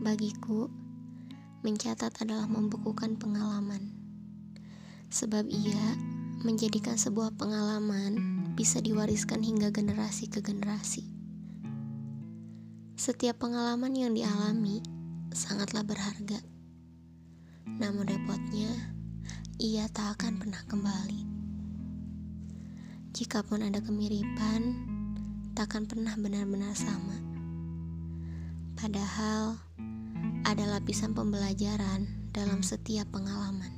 Bagiku, mencatat adalah membukukan pengalaman. Sebab ia menjadikan sebuah pengalaman bisa diwariskan hingga generasi ke generasi. Setiap pengalaman yang dialami sangatlah berharga. Namun repotnya, ia tak akan pernah kembali. Jikapun ada kemiripan, takkan pernah benar-benar sama. Padahal, ada lapisan pembelajaran dalam setiap pengalaman.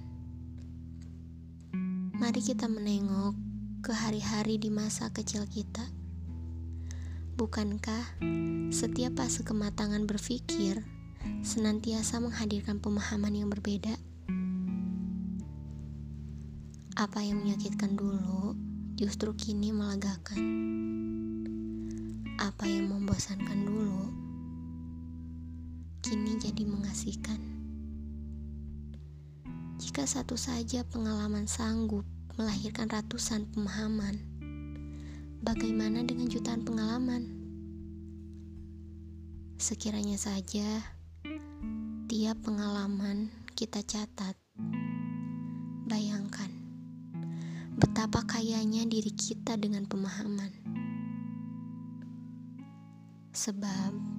Mari kita menengok ke hari-hari di masa kecil kita. Bukankah setiap fase kematangan berpikir senantiasa menghadirkan pemahaman yang berbeda? Apa yang menyakitkan dulu justru kini melegakan. Apa yang membosankan dulu kini jadi mengasihkan. Jika satu saja pengalaman sanggup melahirkan ratusan pemahaman, bagaimana dengan jutaan pengalaman? Sekiranya saja tiap pengalaman kita catat, bayangkan betapa kayanya diri kita dengan pemahaman. Sebab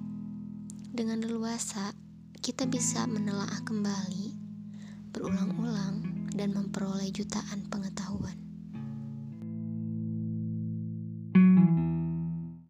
dengan leluasa kita bisa menelaah kembali berulang-ulang dan memperoleh jutaan pengetahuan.